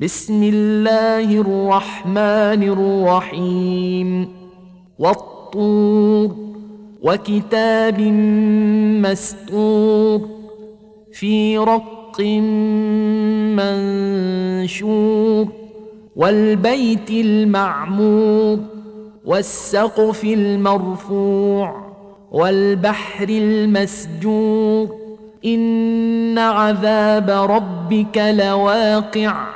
بسم الله الرحمن الرحيم. والطور وكتاب مسطور في رق منشور والبيت المعمور والسقف المرفوع والبحر المسجور. إن عذاب ربك لواقع.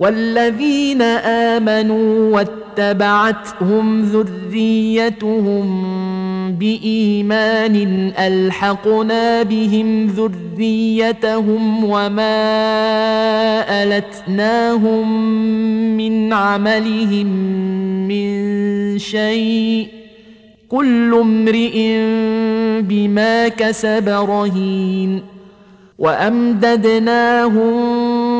والذين آمنوا واتبعتهم ذريتهم بإيمان ألحقنا بهم ذريتهم وما ألتناهم من عملهم من شيء كل امرئ بما كسب رهين وأمددناهم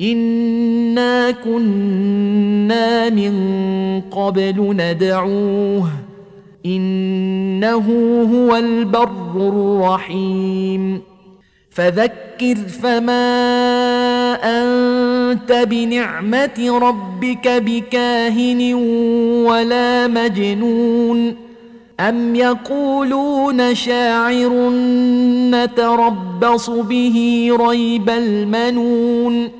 انا كنا من قبل ندعوه انه هو البر الرحيم فذكر فما انت بنعمه ربك بكاهن ولا مجنون ام يقولون شاعر نتربص به ريب المنون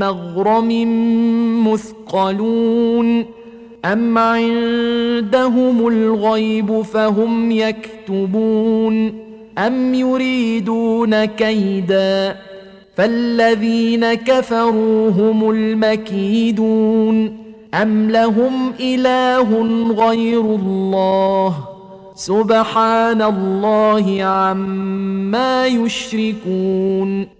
مغرم مثقلون أم عندهم الغيب فهم يكتبون أم يريدون كيدا فالذين كفروا هم المكيدون أم لهم إله غير الله سبحان الله عما يشركون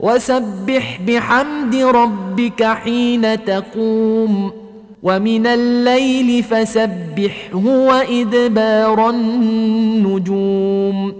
وسبح بحمد ربك حين تقوم ومن الليل فسبحه وإدبار النجوم